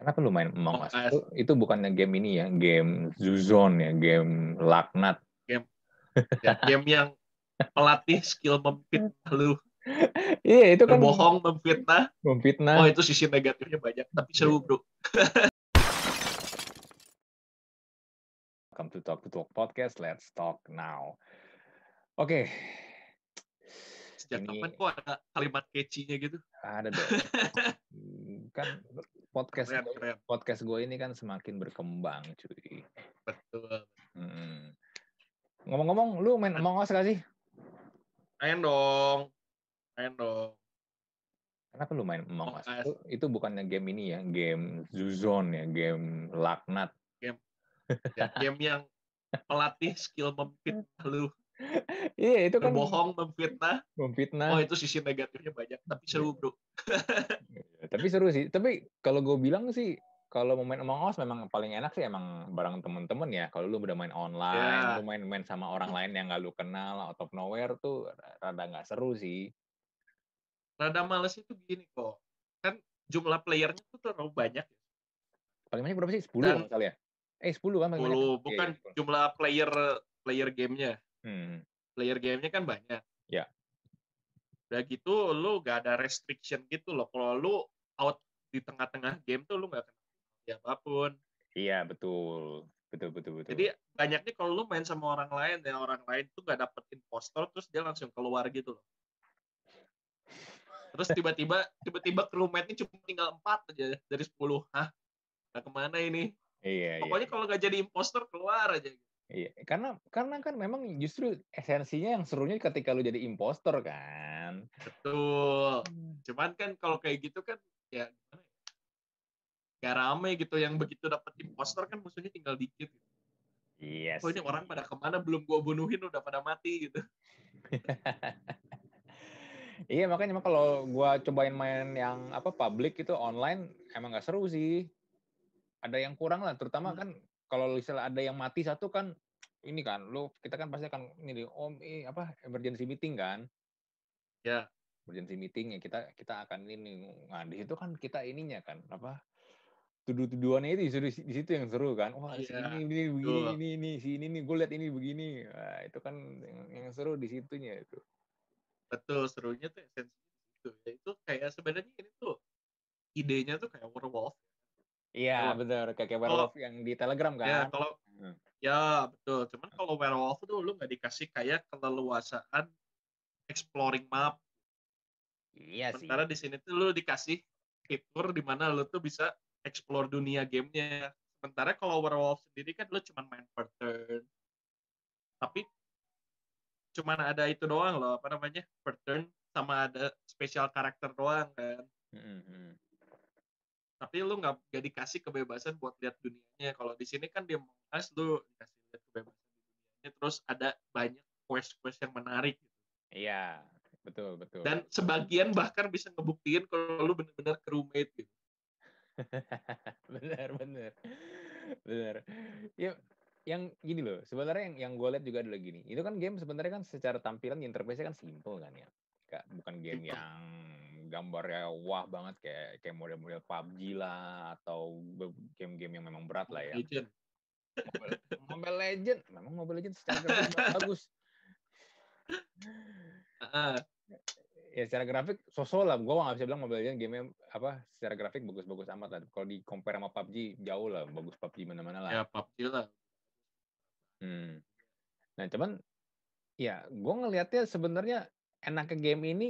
Kenapa lu main Among Us? Among Us. Itu, itu bukannya game ini ya, game Zuzon ya, game laknat. Ya, game yang pelatih skill memfitnah lu, Iya, itu kan berbohong memfitnah. memfitnah. Oh itu sisi negatifnya banyak, tapi seru bro. Welcome to Talk to Talk Podcast. Let's talk now. Oke, Sejak Ini- kapan kok ada kalimat catchy-nya gitu? ada dong. Hmm, kan podcast Keren, keren. podcast gue ini kan semakin berkembang, cuy. Betul. Hmm. Ngomong-ngomong, lu main Among Us gak sih? Ayo dong. Ayo dong. Kenapa lu main Among Us? Itu, itu bukannya game ini ya, game Zuzon ya, game laknat. Ya, game yang pelatih skill memfitnah lu, Iya, itu kan berbohong memfitnah. memfitnah. Oh itu sisi negatifnya banyak, tapi seru bro. Iya, Tapi seru sih. Tapi kalau gue bilang sih, kalau mau main Among Us memang paling enak sih emang bareng temen-temen ya. Kalau lu udah main online, Ya. lu main-main sama orang lain yang gak lu kenal, out of nowhere tuh rada nggak seru sih. Rada males itu gini kok. Kan jumlah playernya tuh terlalu banyak. ya. Paling banyak berapa sih? 10 Dan- kalau nggak salah ya? Eh 10 kan paling banyak. 10, Iya, bukan iya. jumlah player player gamenya. Hmm. Player gamenya kan banyak. Ya. Udah gitu lu gak ada restriction gitu loh. Kalau lu out di tengah-tengah game tuh lu gak kena siapa pun. Iya, betul. Betul, betul, betul. Jadi banyaknya kalau lu main sama orang lain dan orang lain tuh gak dapet impostor terus dia langsung keluar gitu loh. Terus tiba-tiba tiba-tiba crewmate-nya cuma tinggal 4 aja dari 10. Hah? Nah, ke mana ini? iya, iya. Pokoknya kalau nggak jadi impostor keluar aja. Iya, karena karena kan memang justru esensinya yang serunya ketika lu jadi impostor kan. Betul. Cuman kan kalau kayak gitu kan ya gimana ya? Gak rame gitu yang begitu dapat impostor kan musuhnya tinggal dikit. Gitu. Yes. Oh ini orang pada ke mana belum gua bunuhin udah pada mati gitu. Iya makanya emang kalau gua cobain main yang apa public itu online emang nggak seru sih. Ada yang kurang lah, terutama Hmm. kan kalau misalnya ada yang mati satu kan ini kan, lu kita kan pasti akan ini om eh, apa emergency meeting kan? Ya. Emergency meeting ya kita kita akan ini. Nah di situ kan kita ininya kan apa? Tuduh-tuduhannya itu di situ, di situ yang seru kan. Wah si Iya, ini, ini begini betul. ini ini si ini nih gue lihat ini begini. Wah, itu kan yang, yang seru di situnya itu. Betul serunya tuh esensinya itu. Ya itu kayak sebenarnya ini tuh idenya tuh kayak werewolf. Iya benar kayak kalau- werewolf yang di Telegram kan. Ya kalau Hmm. ya betul. Cuman kalau werewolf tuh lu nggak dikasih kayak keleluasaan exploring map. Iya sih. Sementara di sini tuh lu dikasih fitur di mana lu tuh bisa explore dunia gamenya. Sementara kalau werewolf sendiri kan lu cuma main per turn. Tapi cuman ada itu doang loh, apa namanya? Per turn sama ada special karakter doang kan. Mm, mm. Tapi lu nggak nggak dikasih kebebasan buat lihat dunianya. Kalau di sini kan di Among Us lu dikasih lihat kebebasan di dunianya. Terus ada banyak quest-quest yang menarik. gitu. Iya betul betul. Dan sebagian bahkan bisa ngebuktiin kalau lu bener-bener crewmate gitu. bener bener bener. Ya yang gini loh sebenarnya yang yang gue lihat juga adalah gini. Itu kan game sebenarnya kan secara tampilan interface-nya kan simple kan ya. Gak, bukan game yang gambarnya wah banget kayak kayak model-model PUBG lah atau game-game yang memang berat lah ya. Legend. Mobile, Mobile Legend, memang Mobile Legend secara grafis bagus. Ah, ya secara grafik sosok lah gue nggak bisa bilang Mobile Legends game apa secara grafik bagus-bagus amat lah kalau di compare sama PUBG jauh lah bagus PUBG mana-mana lah ya PUBG lah. Hmm. nah cuman ya gue ngelihatnya sebenarnya enaknya game ini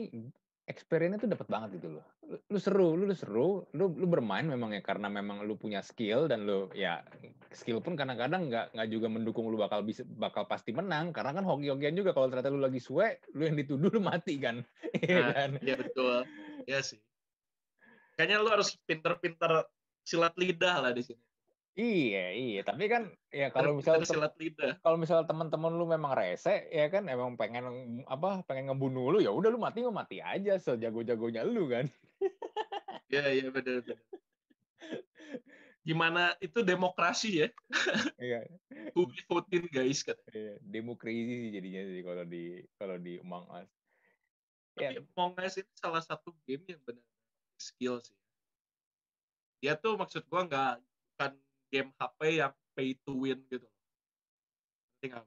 experience-nya tuh dapat banget gitu loh lu, lu seru lu, lu seru lu lu bermain memang ya karena memang lu punya skill dan lu ya skill pun kadang-kadang nggak nggak juga mendukung lu bakal bisa bakal pasti menang karena kan hoki-hokian juga kalau ternyata lu lagi suwe lu yang dituduh lu mati kan Iya Nah, kan Iya betul. Iya sih. Kayaknya lu harus pinter-pinter silat lidah lah di sini. Iya, iya. Tapi kan ya kalau misal kalau misal teman-teman lu memang rese, ya kan emang pengen apa pengen ngebunuh lu ya udah lu mati lu mati aja sejago-jagonya lu kan. Iya iya benar benar. Gimana itu demokrasi ya? Iya. Who voting guys kan. iya. Demo crazy sih jadinya sih kalau di kalau di Among Us. Ya, Tapi Among Us ini salah satu game yang benar skill sih. dia tuh maksud gua nggak bukan game HP yang pay to win gitu. Tinggal.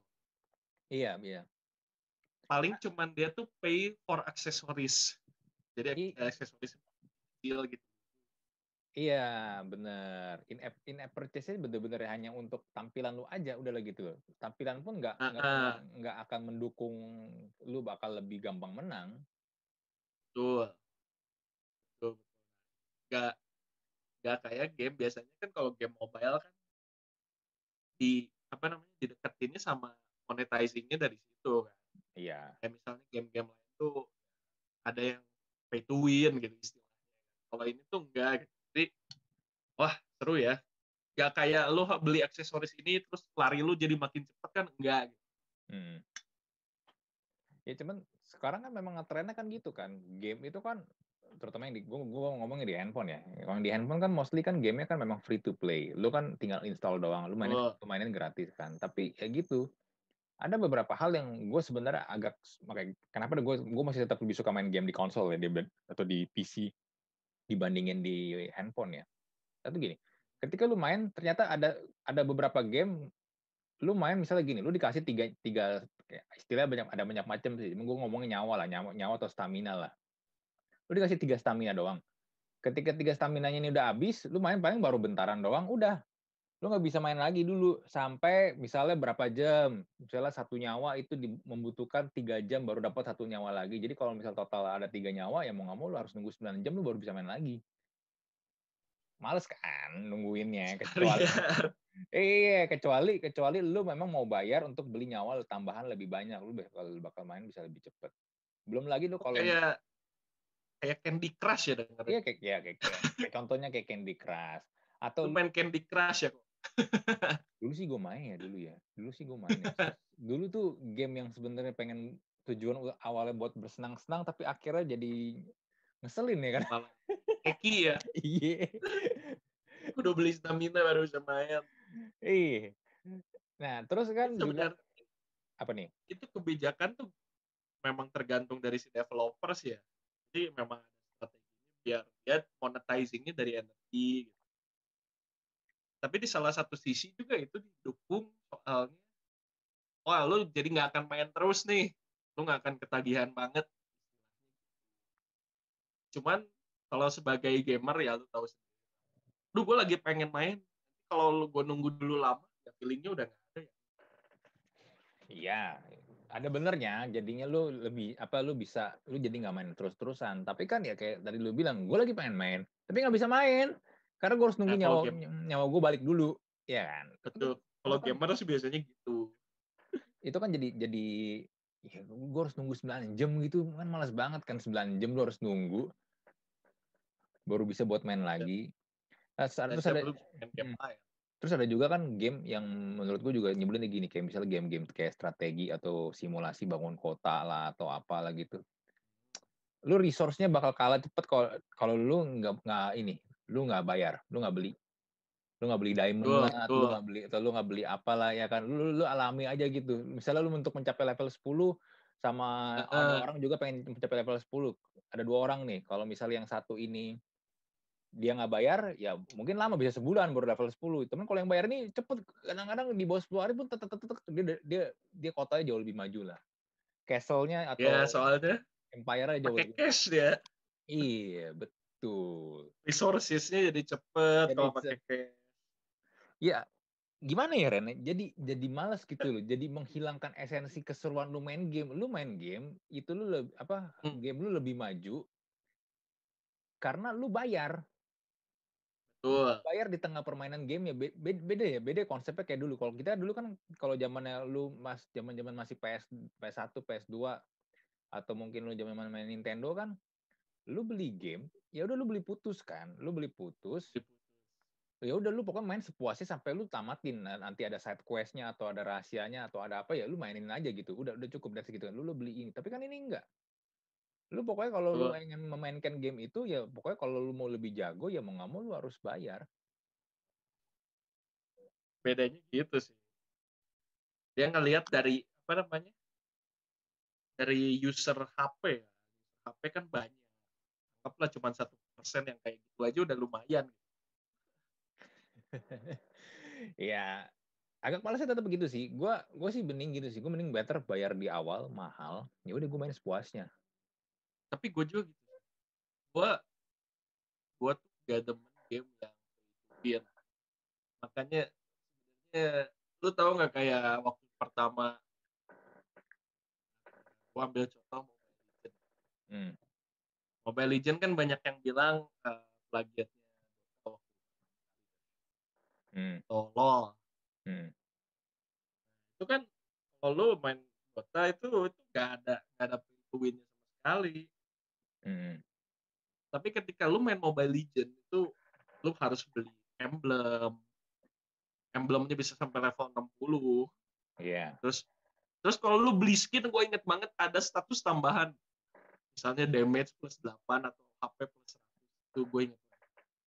Iya, iya. Paling cuman dia tuh pay for accessories. Jadi I- aksesoris kecil gitu. Iya, bener. In app in app purchase bener-bener hanya untuk tampilan lu aja udah lah gitu. Tampilan pun nggak nggak nggak akan mendukung lu bakal lebih gampang menang. Betul. Betul. betul. Nggak nggak kayak game biasanya kan kalau game mobile kan di apa namanya dideketinnya sama monetizingnya dari situ kan. Iya. Kayak misalnya game-game lain tuh ada yang pay to win gitu istilahnya. Kalau ini tuh enggak gitu. Jadi wah seru ya. Gak kayak lu beli aksesoris ini terus lari lu jadi makin cepet kan enggak gitu. Hmm. Ya cuman sekarang kan memang trennya kan gitu kan. Game itu kan terutama yang di gua, gua ngomongnya di handphone ya. Kalau di handphone kan mostly kan gamenya kan memang free to play. Lu kan tinggal install doang, lu mainin Oh. lu mainin gratis kan. Tapi ya gitu. Ada beberapa hal yang gue sebenarnya agak makanya kenapa gue gue masih tetap lebih suka main game di konsol ya di, atau di PC dibandingin di handphone ya. Satu gini, ketika lu main ternyata ada ada beberapa game lu main misalnya gini, lu dikasih tiga tiga istilah banyak ada banyak macam sih. Gue ngomongin nyawa lah, nyawa, nyawa atau stamina lah. Lu dikasih tiga stamina doang. Ketika tiga stamina-nya ini udah habis, lu main paling baru bentaran doang, udah. Lu nggak bisa main lagi dulu sampai misalnya berapa jam. Misalnya satu nyawa itu membutuhkan tiga jam baru dapat satu nyawa lagi. Jadi kalau misal total ada tiga nyawa, ya mau nggak mau lu harus nunggu 9 jam lu baru bisa main lagi. Males kan nungguinnya kecuali Iya, kecuali kecuali lu memang mau bayar untuk beli nyawa tambahan lebih banyak, lu bakal bakal main bisa lebih cepet. Belum lagi lu kalau Kayak kayak Candy Crush ya dengerin. iya kayak ya kayak, kayak- kayak contohnya kayak Candy Crush atau main Candy Crush ya dulu sih gue main ya dulu ya. Dulu sih gue main ya. Dulu tuh game yang sebenarnya pengen tujuan awalnya buat bersenang-senang tapi akhirnya jadi ngeselin ya kan. Eki ya. Iya. Udah beli stamina baru bisa main. Iya. Nah, terus kan juga Sebenarnya apa nih? itu kebijakan tuh memang tergantung dari si developers ya. Jadi memang ada strateginya biar dia monetizingnya dari NFT. Gitu. Tapi di salah satu sisi juga itu didukung soalnya, wah lu jadi nggak akan main terus nih, lu nggak akan ketagihan banget. Cuman kalau sebagai gamer ya lu tahu sendiri. Duh gue lagi pengen main, kalau lu gue nunggu dulu lama, ya feelingnya udah nggak ada ya. Iya, ada benernya. Jadinya lu lebih apa lu bisa lu jadi nggak main terus-terusan. Tapi kan ya kayak tadi lu bilang, gue lagi pengen main, tapi nggak bisa main karena gue harus nunggu Nah, nyawa game- nyawa gue balik dulu, ya kan? Betul. Kalau kan- gamer sih biasanya gitu. Itu kan jadi jadi ya gue harus nunggu 9 jam gitu kan malas banget kan 9 jam lu harus nunggu baru bisa buat main lagi. Nah, terus ada main game Hmm. lain. Terus ada juga kan game yang menurut gue juga nyebelin gini kayak misalnya game-game kayak strategi atau simulasi bangun kota lah atau apalah gitu. Lu resource-nya bakal kalah cepet kalau kalau lu nggak nggak ini, lu nggak bayar, lu nggak beli, lu nggak beli diamond Betul, lah, atau lu nggak beli atau lu nggak beli apalah ya kan, lu lu alami aja gitu. Misalnya lu untuk mencapai level 10 sama ada Heeh. orang juga pengen mencapai level 10. Ada dua orang nih, kalau misalnya yang satu ini dia nggak bayar, ya mungkin lama bisa sebulan baru level 10. Temen kalau yang bayar ini cepet, kadang-kadang di bawah 10 hari pun tet, tet, tet, tet, dia dia dia kotanya jauh lebih maju lah. Castle-nya atau Ya soalnya empire-nya jauh pakai lebih. cash dia. Iya, betul. Resources-nya jadi cepet Jadi kalau pakai cash. Ya, gimana ya Ren? Jadi jadi malas gitu loh. Jadi menghilangkan esensi keseruan lu main game. Lu main game itu lu lebih apa? Hmm. Game lu lebih maju karena lu bayar. Betul. bayar di tengah permainan game ya be- be- beda ya beda konsepnya kayak dulu. Kalau kita dulu kan kalau zamannya lu mas zaman zaman masih PS PS1 PS2 atau mungkin lu zaman main Nintendo kan lu beli game ya udah lu beli putus kan. Lu beli putus ya udah lu pokoknya main sepuasnya sampai lu tamatin. Nah, nanti ada side questnya atau ada rahasianya atau ada apa ya lu mainin aja gitu. Udah udah cukup dari segitu lu lu beli ini. Tapi kan ini enggak lu pokoknya kalau lu ingin memainkan game itu ya pokoknya kalau lu mau lebih jago ya mau nggak mau lu harus bayar Bedanya gitu sih. Dia ngelihat dari apa namanya? Dari user HP ya. HP kan banyak. Anggaplah cuma satu persen yang kayak gitu aja udah lumayan. ya agak malasnya tetap begitu sih. Gua gua sih bening gitu sih. Gue mending better bayar di awal mahal. Ya udah gue main sepuasnya. Tapi gue juga gitu. Gue gue tuh gak demen game yang pay Makanya sebenarnya lu tahu nggak kayak waktu pertama gue ambil contoh Mobile Legend. Hmm. Mobile Legend kan banyak yang bilang uh, plagiatnya hmm. tolol hmm. itu kan kalau lu main Dota itu itu gak ada gak ada win sama sekali hmm. tapi ketika lu main Mobile Legend itu lu harus beli emblem emblemnya bisa sampai level 60 iya yeah. terus terus kalau lu beli skin gue inget banget ada status tambahan misalnya damage plus 8 atau HP plus 100 itu gue inget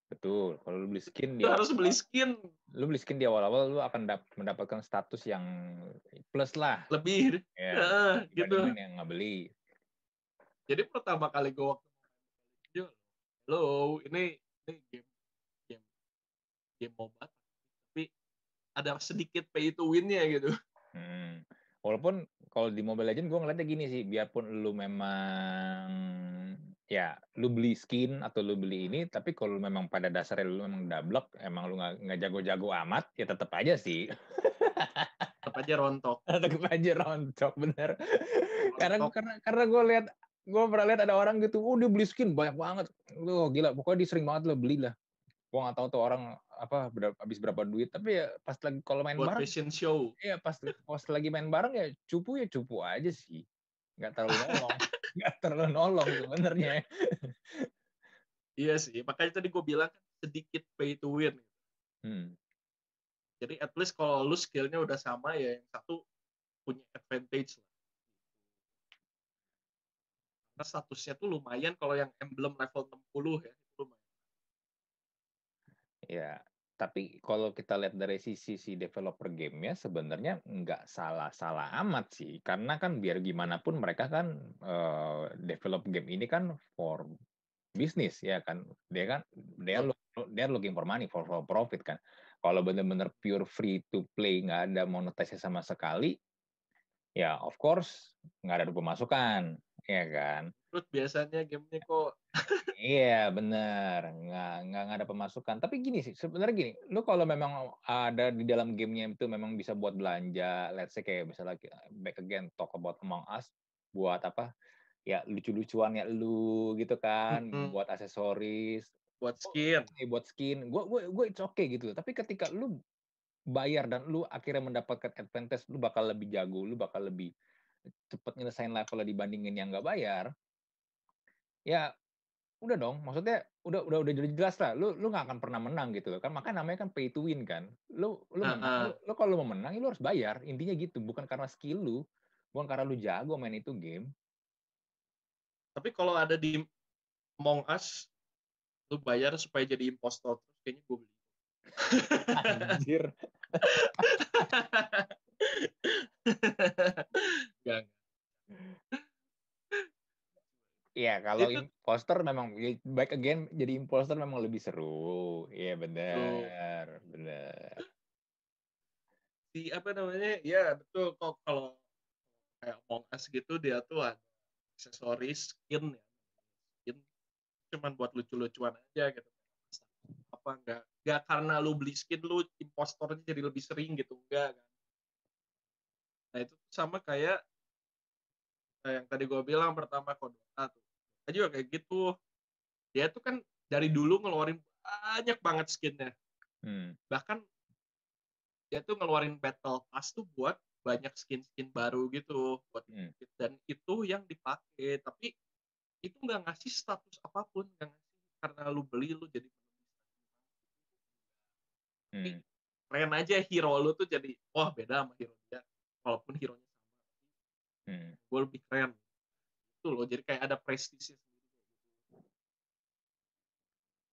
Betul. Kalau lu beli skin di harus beli skin. Lu beli skin di awal-awal lu akan mendapatkan status yang plus lah. Lebih. Ya, nah, gitu. yang nggak beli. Jadi pertama kali gue waktu halo, ini ini game game game MOBA tapi ada sedikit pay to win-nya gitu. Hmm. Walaupun kalau di Mobile Legend gue ngeliatnya gini sih, biarpun lu memang ya lu beli skin atau lu beli ini tapi kalau memang pada dasarnya lu memang dablek emang lu nggak jago-jago amat ya tetap aja sih tetap aja rontok tetap aja rontok bener rontok. karena karena karena gue lihat gue pernah lihat ada orang gitu oh dia beli skin banyak banget. Oh gila pokoknya dia sering banget lo beli lah. Gue nggak tahu tuh orang apa berapa, habis berapa duit tapi ya pas lagi kalau main Buat bareng fashion show. iya pas pas lagi main bareng ya cupu ya cupu aja sih. Nggak terlalu nolong nggak terlalu nolong sebenarnya. Iya sih makanya tadi gue bilang kan sedikit pay to win. Hmm. jadi at least kalau lu skillnya udah sama ya yang satu punya advantage lah statusnya tuh lumayan kalau yang emblem level 60 ya itu lumayan. Ya tapi kalau kita lihat dari sisi si developer game ya sebenarnya nggak salah-salah amat sih. Karena kan biar gimana pun mereka kan uh, develop game ini kan for bisnis ya kan. Dia kan dia look, dia looking for money for, for profit kan. Kalau benar-benar pure free to play nggak ada monetisasi sama sekali ya of course nggak ada pemasukan ya kan terus biasanya gamenya kok Iya bener, nggak nggak nggak ada pemasukan. Tapi gini sih, sebenarnya gini, lu kalau memang ada di dalam gamenya itu memang bisa buat belanja, let's say kayak misalnya back again talk about Among Us, buat apa? Ya lucu-lucuan ya lu gitu kan, mm-hmm. buat aksesoris, buat skin, oh, buat skin. Gue gue gue it's okay gitu. Tapi ketika lu bayar dan lu akhirnya mendapatkan advantage, lu bakal lebih jago, lu bakal lebih cepat nyelesain level dibandingin yang nggak bayar. Ya udah dong, maksudnya udah udah udah jelas lah, lu lu nggak akan pernah menang gitu loh kan, makanya namanya kan pay to win kan. Lu lu uh, menang, lu, lu kalau mau menang, ya lu harus bayar. Intinya gitu, bukan karena skill lu, bukan karena lu jago main itu game. Tapi kalau ada di Among Us, lu bayar supaya jadi impostor terus kayaknya gue beli. Anjir. Iya, kalau itu... imposter memang ya, back again jadi imposter memang lebih seru. Iya benar, oh. benar. Si apa namanya? Ya betul kok kalau kayak Among Us gitu dia tuh ada aksesoris skin ya. Skin cuman buat lucu-lucuan aja gitu. Apa enggak? Enggak karena lu beli skin lu impostornya jadi lebih sering gitu enggak kan. Nah, itu sama kayak yang tadi gue bilang pertama kode tuh juga kayak gitu dia tuh kan dari dulu ngeluarin banyak banget skinnya hmm. bahkan dia tuh ngeluarin battle pass tuh buat banyak skin-skin baru gitu buat hmm. dan itu yang dipakai tapi itu nggak ngasih status apa pun nggak ngasih karena lu beli lu jadi hmm. keren aja hero lu tuh jadi wah beda sama hero dia walaupun hero nya sama hmm. gue lebih keren itu loh jadi kayak ada prestisnya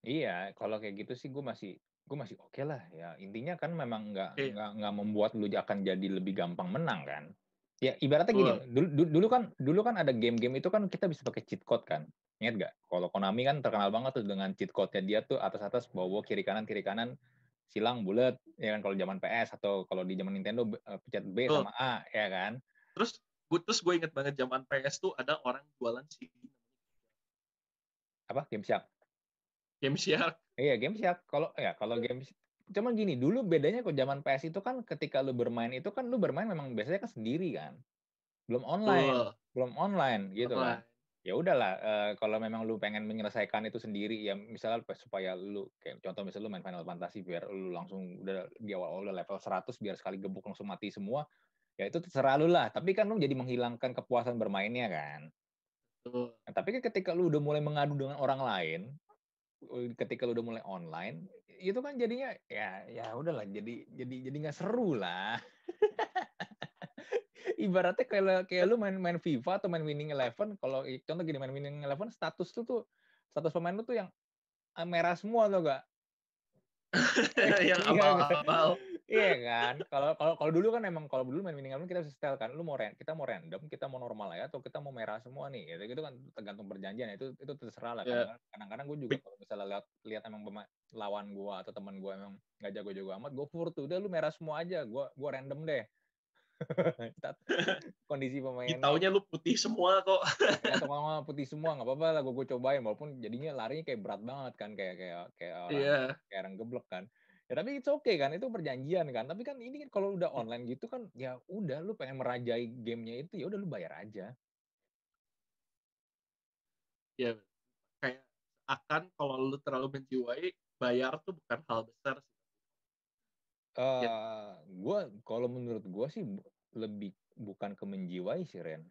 Iya, kalau kayak gitu sih gue masih gue masih oke okay lah ya. Intinya kan memang nggak okay. nggak nggak membuat lu akan jadi lebih gampang menang kan. Ya ibaratnya gini, dulu, dulu kan dulu kan ada game-game itu kan kita bisa pakai cheat code kan. Ingat gak? Kalau Konami kan terkenal banget tuh dengan cheat code-nya dia tuh atas-atas bawah kiri kanan kiri kanan silang bulat ya kan kalau zaman PS atau kalau di zaman Nintendo uh, pencet B sama A ya kan. Terus gue terus gue inget banget zaman PS tuh ada orang jualan CD Apa? Game Shark. Game Shark. Iya, Game Shark. Kalau ya kalau game cuman gini, dulu bedanya kok zaman PS itu kan ketika lu bermain itu kan lu bermain memang biasanya kan sendiri kan. Belum online, Betul. belum online gitu kan. Ya udahlah eh, kalau memang lu pengen menyelesaikan itu sendiri ya misalnya supaya lu kayak contoh misalnya lu main Final Fantasy biar lu langsung udah di awal udah level 100 biar sekali gebuk langsung mati semua. Ya itu terserah lu lah, tapi kan lu jadi menghilangkan kepuasan bermainnya kan. Nah, tapi kan ketika lu udah mulai mengadu dengan orang lain, ketika lu udah mulai online, itu kan jadinya ya ya udahlah jadi jadi jadi nggak seru lah. Ibaratnya kayak kayak lu main main FIFA atau main Winning Eleven, kalau contoh gini main Winning Eleven status tuh tuh status pemain lu tuh yang eh, merah semua tuh gak? yang Iya, kan? abal-abal. Iya kan? Kalau kalau kalau dulu kan emang kalau dulu main Winning Eleven kita bisa setel kan, lu mau ran- kita mau random, kita mau normal ya atau kita mau merah semua nih. Gitu, gitu kan tergantung perjanjian. Itu itu terserah lah. Iya. Kadang- Kadang-kadang gue juga kalau misalnya lihat lihat emang lawan gua atau teman gua emang nggak jago-jago amat, gue fur tuh udah lu merah semua aja, gua gua random deh. Kondisi pemainnya Taunya lu putih semua kok. ya putih semua nggak apa-apa lah gue gue cobain walaupun jadinya larinya kayak berat banget kan kayak kayak kayak orang Iya. kayak orang geblek kan ya tapi itu oke kan itu perjanjian kan tapi kan ini kan kalau udah online gitu kan ya udah lu pengen merajai gamenya itu ya udah lu bayar aja Ya kayak akan kalau lu terlalu menjiwai bayar tuh bukan hal besar sih. Eh gue kalau menurut gue sih lebih bukan ke menjiwai sih Ren.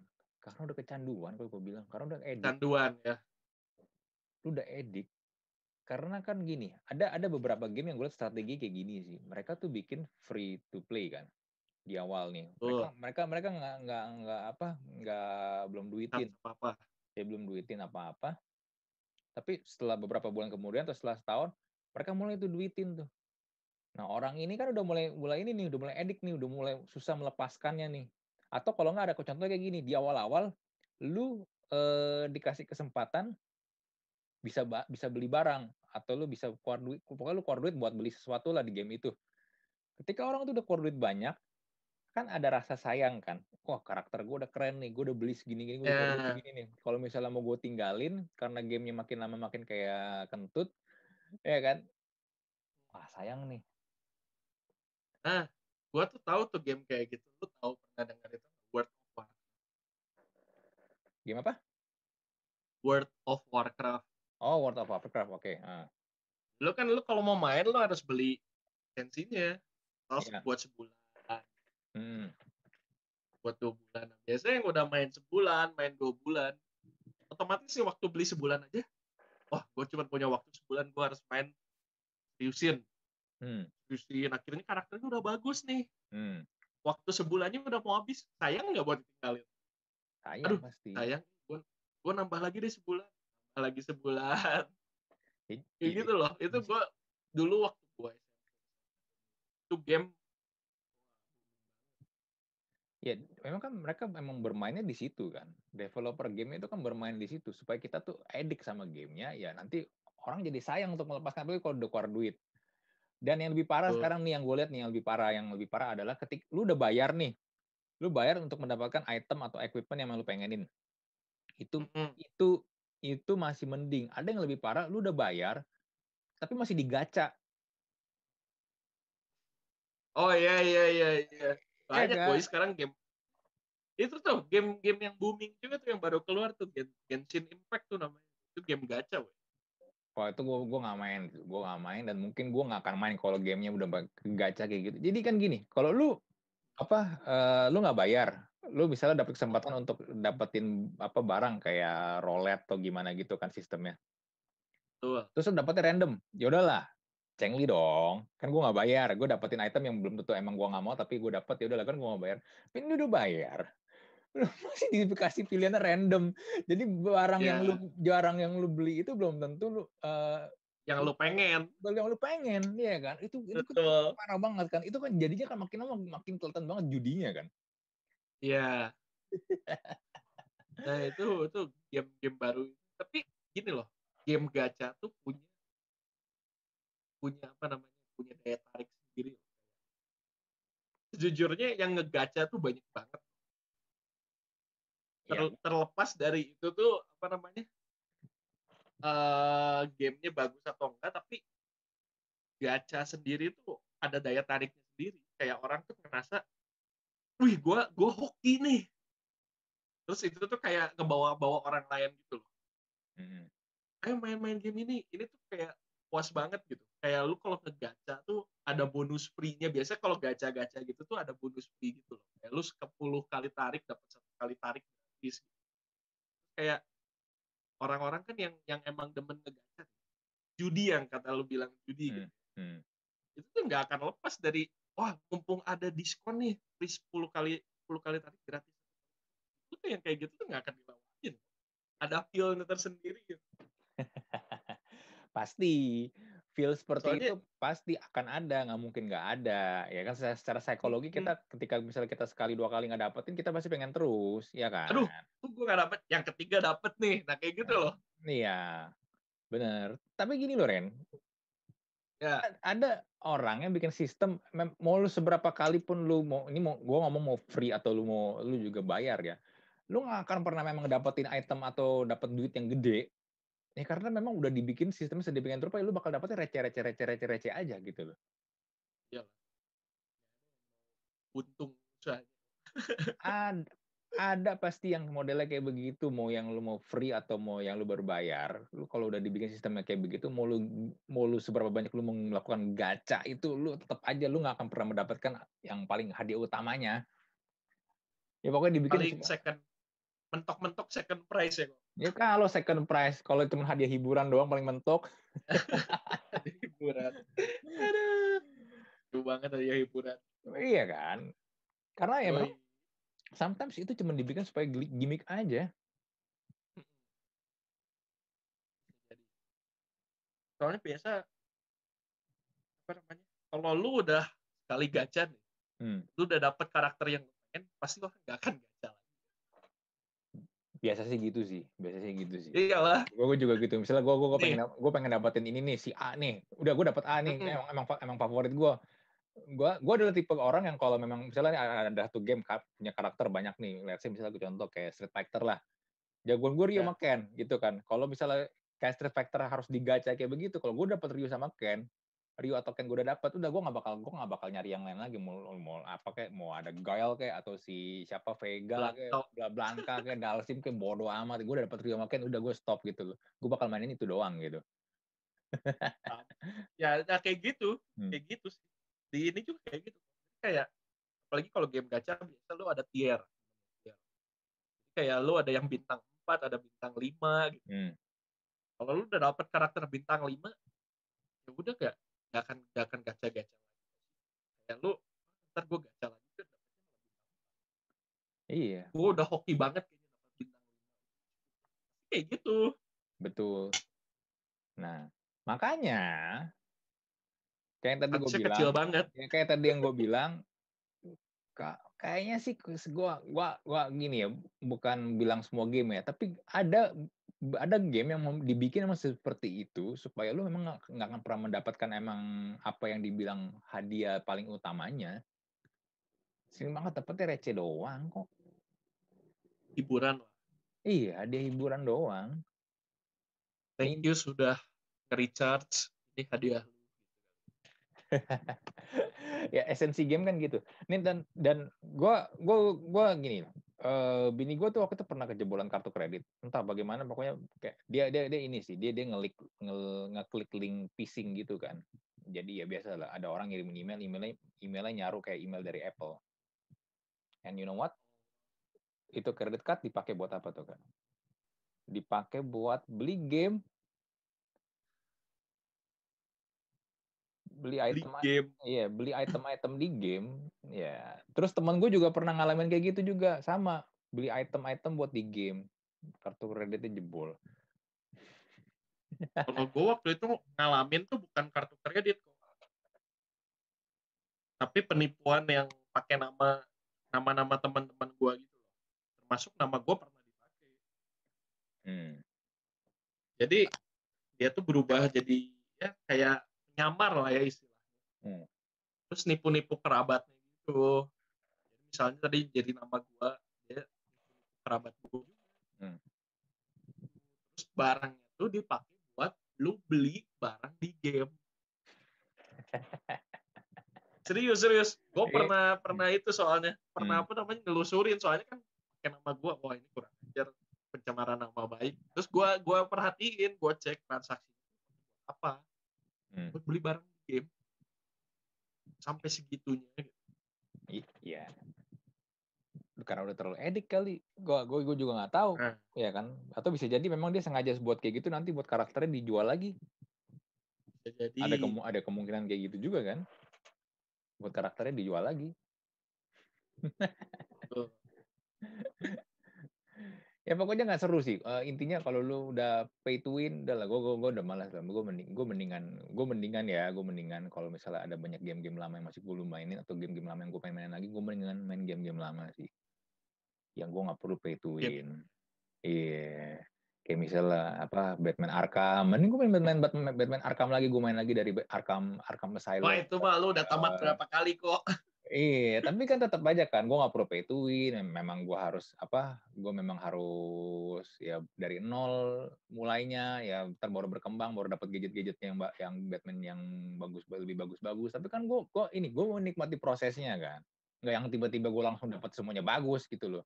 Karena udah kecanduan kalau gue bilang karena udah edik. Canduan ya. lu udah edik. Karena kan gini ada ada beberapa game yang gue liat strategi kayak gini sih. Mereka tuh bikin free to play kan di awal nih. Mereka mereka mereka nggak nggak nggak apa nggak belum duitin. Apa apa. ya belum duitin apa apa tapi setelah beberapa bulan kemudian atau setelah setahun mereka mulai tuh duitin tuh nah orang ini kan udah mulai mulai ini nih udah mulai edik nih udah mulai susah melepaskannya nih. Atau kalau nggak ada contoh kayak gini di awal-awal lu eh, dikasih kesempatan bisa bisa beli barang atau lu bisa keluar duit pokoknya lu keluar duit buat beli sesuatu lah di game itu. Ketika orang tuh udah keluar duit banyak kan ada rasa sayang kan. Wah karakter gue udah keren nih gue udah beli segini gini gue udah keluar duit Ya. segini nih. Kalau misalnya mau gue tinggalin karena gamenya makin lama makin kayak kentut ya kan? Wah sayang nih Gua tuh tahu tuh game kayak gitu. Lu tahu pernah dengar itu World of Warcraft. game apa World of Warcraft. oh World of Warcraft oke ah. Lu kan lu kalau mau main lu harus beli lisensinya. Harus Iya. buat sebulan, Hmm. buat dua bulan. Nah, Biasanya yang udah main sebulan, main dua bulan, otomatis sih waktu beli sebulan aja. Wah, gue cuma punya waktu sebulan, gue harus main seriusin, Hmm. Seriusin. Akhirnya karakternya udah bagus nih. Hmm. Waktu sebulannya udah mau habis. Sayang nggak buat ditinggalin? sayang Aduh, pasti Sayang. Gue gue nambah lagi deh sebulan. Nambah lagi sebulan. Kayak i- gitu loh. Itu gue dulu waktu gue itu game Ya, memang kan mereka memang bermainnya di situ kan. Developer game itu kan bermain di situ supaya kita tuh edik sama gamenya. Ya nanti orang jadi sayang untuk melepaskan tapi kalau udah keluar duit. Dan yang lebih parah Betul. sekarang nih yang gue lihat nih yang lebih parah yang lebih parah adalah ketika lu udah bayar nih, lu bayar untuk mendapatkan item atau equipment yang lu pengenin. Itu mm, itu itu masih mending. Ada yang lebih parah, lu udah bayar tapi masih digaca. Oh iya iya iya iya. Banyak kan? boy sekarang game. Itu tuh game-game yang booming juga tuh yang baru keluar tuh Gen- Genshin Impact tuh namanya. Itu game gacha, woy. Wah itu gue gua nggak main, gue nggak main dan mungkin gue nggak akan main kalau gamenya udah gacha kayak gitu. Jadi kan gini, kalau lu apa, eh, lu nggak bayar, lu misalnya dapet kesempatan untuk dapetin apa barang kayak roulette atau gimana gitu kan sistemnya. Tuh. Terus lu dapetnya random, ya udahlah, cengli dong. Kan gue nggak bayar, gue dapetin item yang belum tentu emang gue nggak mau tapi gue dapet ya udahlah kan gue nggak bayar. Tapi ini udah bayar, masih dikasih pilihannya random. Jadi barang yang Iya. lu jarang yang lu beli itu belum tentu lu eh, Yang lu pengen. beli yang lu pengen, iya kan? Itu itu kan Betul. parah banget kan. Itu kan jadinya kan makin lama makin kelihatan banget judinya kan. Iya. Nah itu itu game-game baru. Tapi gini loh, game gacha tuh punya punya apa namanya? punya daya tarik sendiri. Sejujurnya yang ngegacha tuh banyak banget. Ter, Ya. Terlepas dari itu tuh apa namanya? eh gamenya bagus atau enggak, tapi gacha sendiri tuh ada daya tariknya sendiri. Kayak orang tuh ngerasa, wih, gua gua hoki nih. Terus itu tuh kayak ngebawa-bawa orang lain gitu loh. Mm. Ayo main-main game ini, ini tuh kayak puas banget gitu. Kayak lu kalau ngegacha tuh ada bonus free-nya. Biasanya kalau gacha-gacha gitu tuh ada bonus free gitu loh. Kayak lu 10 kali tarik dapat satu kali tarik gratis. Kayak orang-orang kan yang yang emang demen ngegacha. Judi yang kata lu bilang judi gitu. Hmm. Itu tuh nggak akan lepas dari wah mumpung ada diskon nih free 10 kali 10 kali tarik gratis. Itu tuh yang kayak gitu tuh nggak akan dilawanin. Ada feel-nya tersendiri gitu. pasti feel seperti Soalnya- itu pasti akan ada nggak mungkin nggak ada ya kan secara, secara psikologi Hmm. kita ketika misalnya kita sekali dua kali nggak dapetin kita pasti pengen terus ya kan Aduh. Tuh gue nggak dapet, yang ketiga dapet nih. Nah kayak gitu loh. iya bener tapi gini loh Ren Ya. Ada orang yang bikin sistem mau lu seberapa kali pun lu mau ini mau gua ngomong mau free atau lu mau lu juga bayar ya lu nggak akan pernah memang dapetin item atau dapat duit yang gede ya karena memang udah dibikin sistemnya sedemikian rupa ya lu bakal dapetnya receh receh receh receh receh aja gitu loh. Untung usahanya. ada ada pasti yang modelnya kayak begitu. Mau yang lu mau free atau mau yang lu berbayar lu kalau udah dibikin sistemnya kayak begitu mau lu mau lu seberapa banyak lu melakukan gacha itu lu tetap aja lu nggak akan pernah mendapatkan yang paling hadiah utamanya. Ya pokoknya dibikin Paling second mentok-mentok second prize ya kok. ya kalau second prize kalau cuma hadiah hiburan doang paling mentok hiburan. Aduh. Seru banget ya hiburan. iya kan karena ya Yoi. memang sometimes itu cuma dibikin supaya gimmick aja Jadi. Soalnya biasa apa namanya? Kalau lu udah sekali gacha nih, Hmm. lu udah dapet karakter yang pengen, pasti lu nggak akan gacha. Biasa sih gitu sih biasa sih gitu sih Iyalah. gue juga gitu misalnya gue gue Nih. pengen gue pengen dapetin ini nih si A nih udah gue dapet A nih Mm-mm. emang emang fa- emang favorit gue gue gue adalah tipe orang yang kalau memang misalnya ada, satu game punya karakter banyak nih let's say misalnya gue contoh kayak Street Fighter lah jagoan gue Ryu Ya. sama Ken gitu kan kalau misalnya kayak Street Fighter harus digacha kayak begitu kalau gue dapet Ryu sama Ken Ryu atau Ken gue udah dapet udah gue nggak bakal gue nggak bakal nyari yang lain lagi mau mau apa kayak mau ada Guile kayak atau si siapa Vega kayak. Bla- Blanka kayak Dalsim kayak bodo amat gue udah dapet Ryu sama Ken udah gue stop gitu loh gue bakal mainin itu doang gitu Ya, ya kayak gitu, Hmm. kayak gitu sih. Di ini juga kayak gitu. Kayak apalagi kalau game gacha biasa lu ada tier. Tier. Kayak lu ada yang bintang 4, ada bintang 5 gitu. Hmm. Kalau lu udah dapet karakter bintang 5, ya udah gak, gak akan gak akan gacha-gacha lagi. Kayak lu ntar gue gacha lagi kan dapetnya malah bintang iya gue udah hoki banget kayaknya dapat bintang 5. Kayak gitu. betul nah makanya kayak yang tadi gue bilang kecil banget. ya kayak tadi yang gue bilang kayaknya sih gua gua gua gini ya bukan bilang semua game ya tapi ada ada game yang dibikin emang seperti itu supaya lu memang nggak akan pernah mendapatkan emang apa yang dibilang hadiah paling utamanya sering banget dapetnya receh doang kok Hiburan iya hadiah hiburan doang Thank you sudah nge-recharge. Ini hadiah. ya esensi game kan gitu. Nih dan dan gua gua gua gini eh bini gua tuh waktu itu pernah kejebolan kartu kredit. Entah bagaimana pokoknya kayak dia dia dia ini sih, dia dia ngelik nge, ngeklik link phishing gitu kan. Jadi ya biasa lah ada orang ngirim email, emailnya emailnya nyaru kayak email dari Apple. And you know what? Itu credit card dipakai buat apa tuh kan? Dipakai buat beli game beli Beli item game. Iya, beli item-item di game. Ya. Terus teman gue juga pernah ngalamin kayak gitu juga, sama. Beli item-item buat di game. Kartu kreditnya jebol. Kalau gue waktu itu ngalamin tuh bukan kartu kredit kok. Tapi penipuan yang pakai nama nama-nama teman-teman gue gitu loh. Termasuk nama gue pernah dipakai. Hmm. Jadi dia tuh berubah jadi ya kayak nyamar lah ya istilahnya. Hmm. terus nipu-nipu kerabatnya gitu jadi misalnya tadi jadi nama gua dia nipu kerabat gua juga Hmm. terus barangnya tuh dipakai buat lu beli barang di game serius serius gue Iya. pernah pernah itu soalnya pernah Hmm. apa namanya nelusurin soalnya kan pakai nama gue wah ini kurang ajar pencemaran nama baik terus gue gua perhatiin gue cek transaksi apa Hmm. buat beli barang game sampai segitunya gitu. Iya. Karena udah terlalu edik kali. Gua gua, gua juga nggak tahu. Nah. Ya kan? Atau bisa jadi memang dia sengaja buat kayak gitu nanti buat karakternya dijual lagi. Bisa jadi Ada kemu ada kemungkinan kayak gitu juga kan? Buat karakternya dijual lagi. Ya pokoknya nggak seru sih. Eh, intinya kalau lu udah pay to win, udah lah. Gue gue udah malas lah. Gue mending gue mendingan gue mendingan ya. Gue mendingan kalau misalnya ada banyak game-game lama yang masih belum mainin atau game-game lama yang gue pengen mainin lagi, gue mendingan main game-game lama sih. Yang gue nggak perlu pay to Yep. win. Iya. Kayak misalnya apa Batman Arkham. Mending gue main Batman Batman, Batman Arkham lagi. Gue main lagi dari Arkham Arkham Asylum. wah itu mah lu udah tamat Eh, berapa kali kok Iya, tapi kan tetap aja kan, gue nggak perlu pay to win. Mem- Memang gue harus apa? Gue memang harus ya dari nol mulainya, ya ntar baru berkembang, baru dapat gadget-gadgetnya yang yang Batman yang bagus lebih bagus-bagus. Tapi kan gue gue ini gue menikmati prosesnya kan, nggak yang tiba-tiba gue langsung dapat semuanya bagus gitu loh.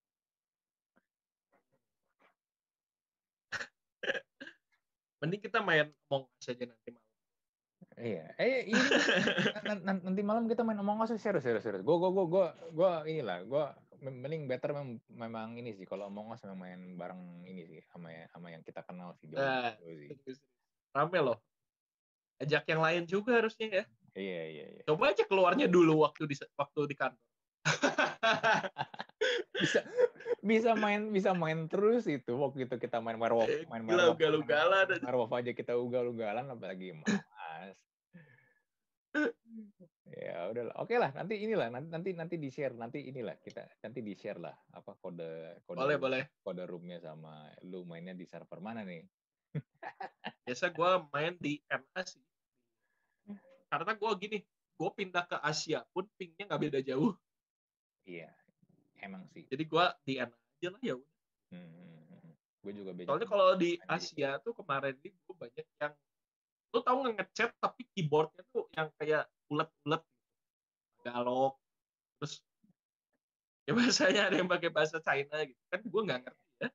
mending kita main Among Us aja nanti malam Iya, eh ini nan- nan- nanti malam kita main Among Us serius serius serius. Gue gue gue gue gue inilah gue mending better mem- memang ini sih kalau Us memang main bareng ini sih sama ya- sama yang kita kenal sih jauh Nah, sih. rame loh ajak yang lain juga harusnya ya Iya iya iya. coba aja keluarnya dulu waktu di waktu di kantor Bisa bisa main bisa main terus itu waktu itu kita main werewolf Eh, main werewolf ugal-ugalan. main werewolf aja kita ugal-ugalan apalagi mas. ya udahlah. Oke lah nanti inilah nanti nanti nanti di share nanti inilah kita nanti di share lah apa kode kode boleh boleh. kode roomnya sama lu mainnya di server mana nih? Biasa gue main di sih. Karena gue gini gue pindah ke Asia pun pingnya nggak beda jauh. Iya emang sih. Jadi gue di NA aja lah ya udah. Hmm, gue juga beda soalnya kalau di Asia tuh kemarin ini gue banyak yang lu tau nggak ngechat tapi keyboardnya tuh yang kayak ulet-ulet gitu. galok terus ya bahasanya ada yang pakai bahasa China gitu. Kan gue nggak ngerti ya.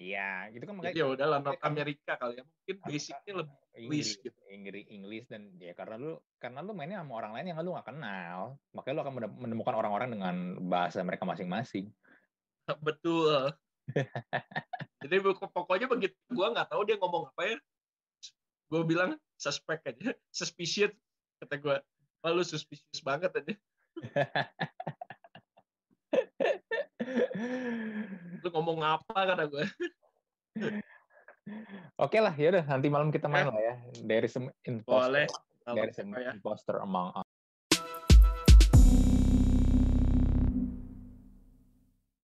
Iya gitu kan makanya ya udah lah North Amerika kali ya. Mungkin basicnya lebih Inggris English gitu. Inggris Inggris dan ya karena lu karena lu mainnya sama orang lain yang lu gak kenal. Makanya lu akan mene- menemukan orang-orang dengan bahasa mereka masing-masing. Betul. Jadi pokok- pokoknya begitu gue nggak tahu dia ngomong apa ya gue bilang suspect aja. Suspicious kata gue oh, lu suspicious banget aja. Lu ngomong apa kata gue Oke lah, yaudah nanti malam kita main lah ya. There is some imposter, boleh. There is some Kalau ya. imposter among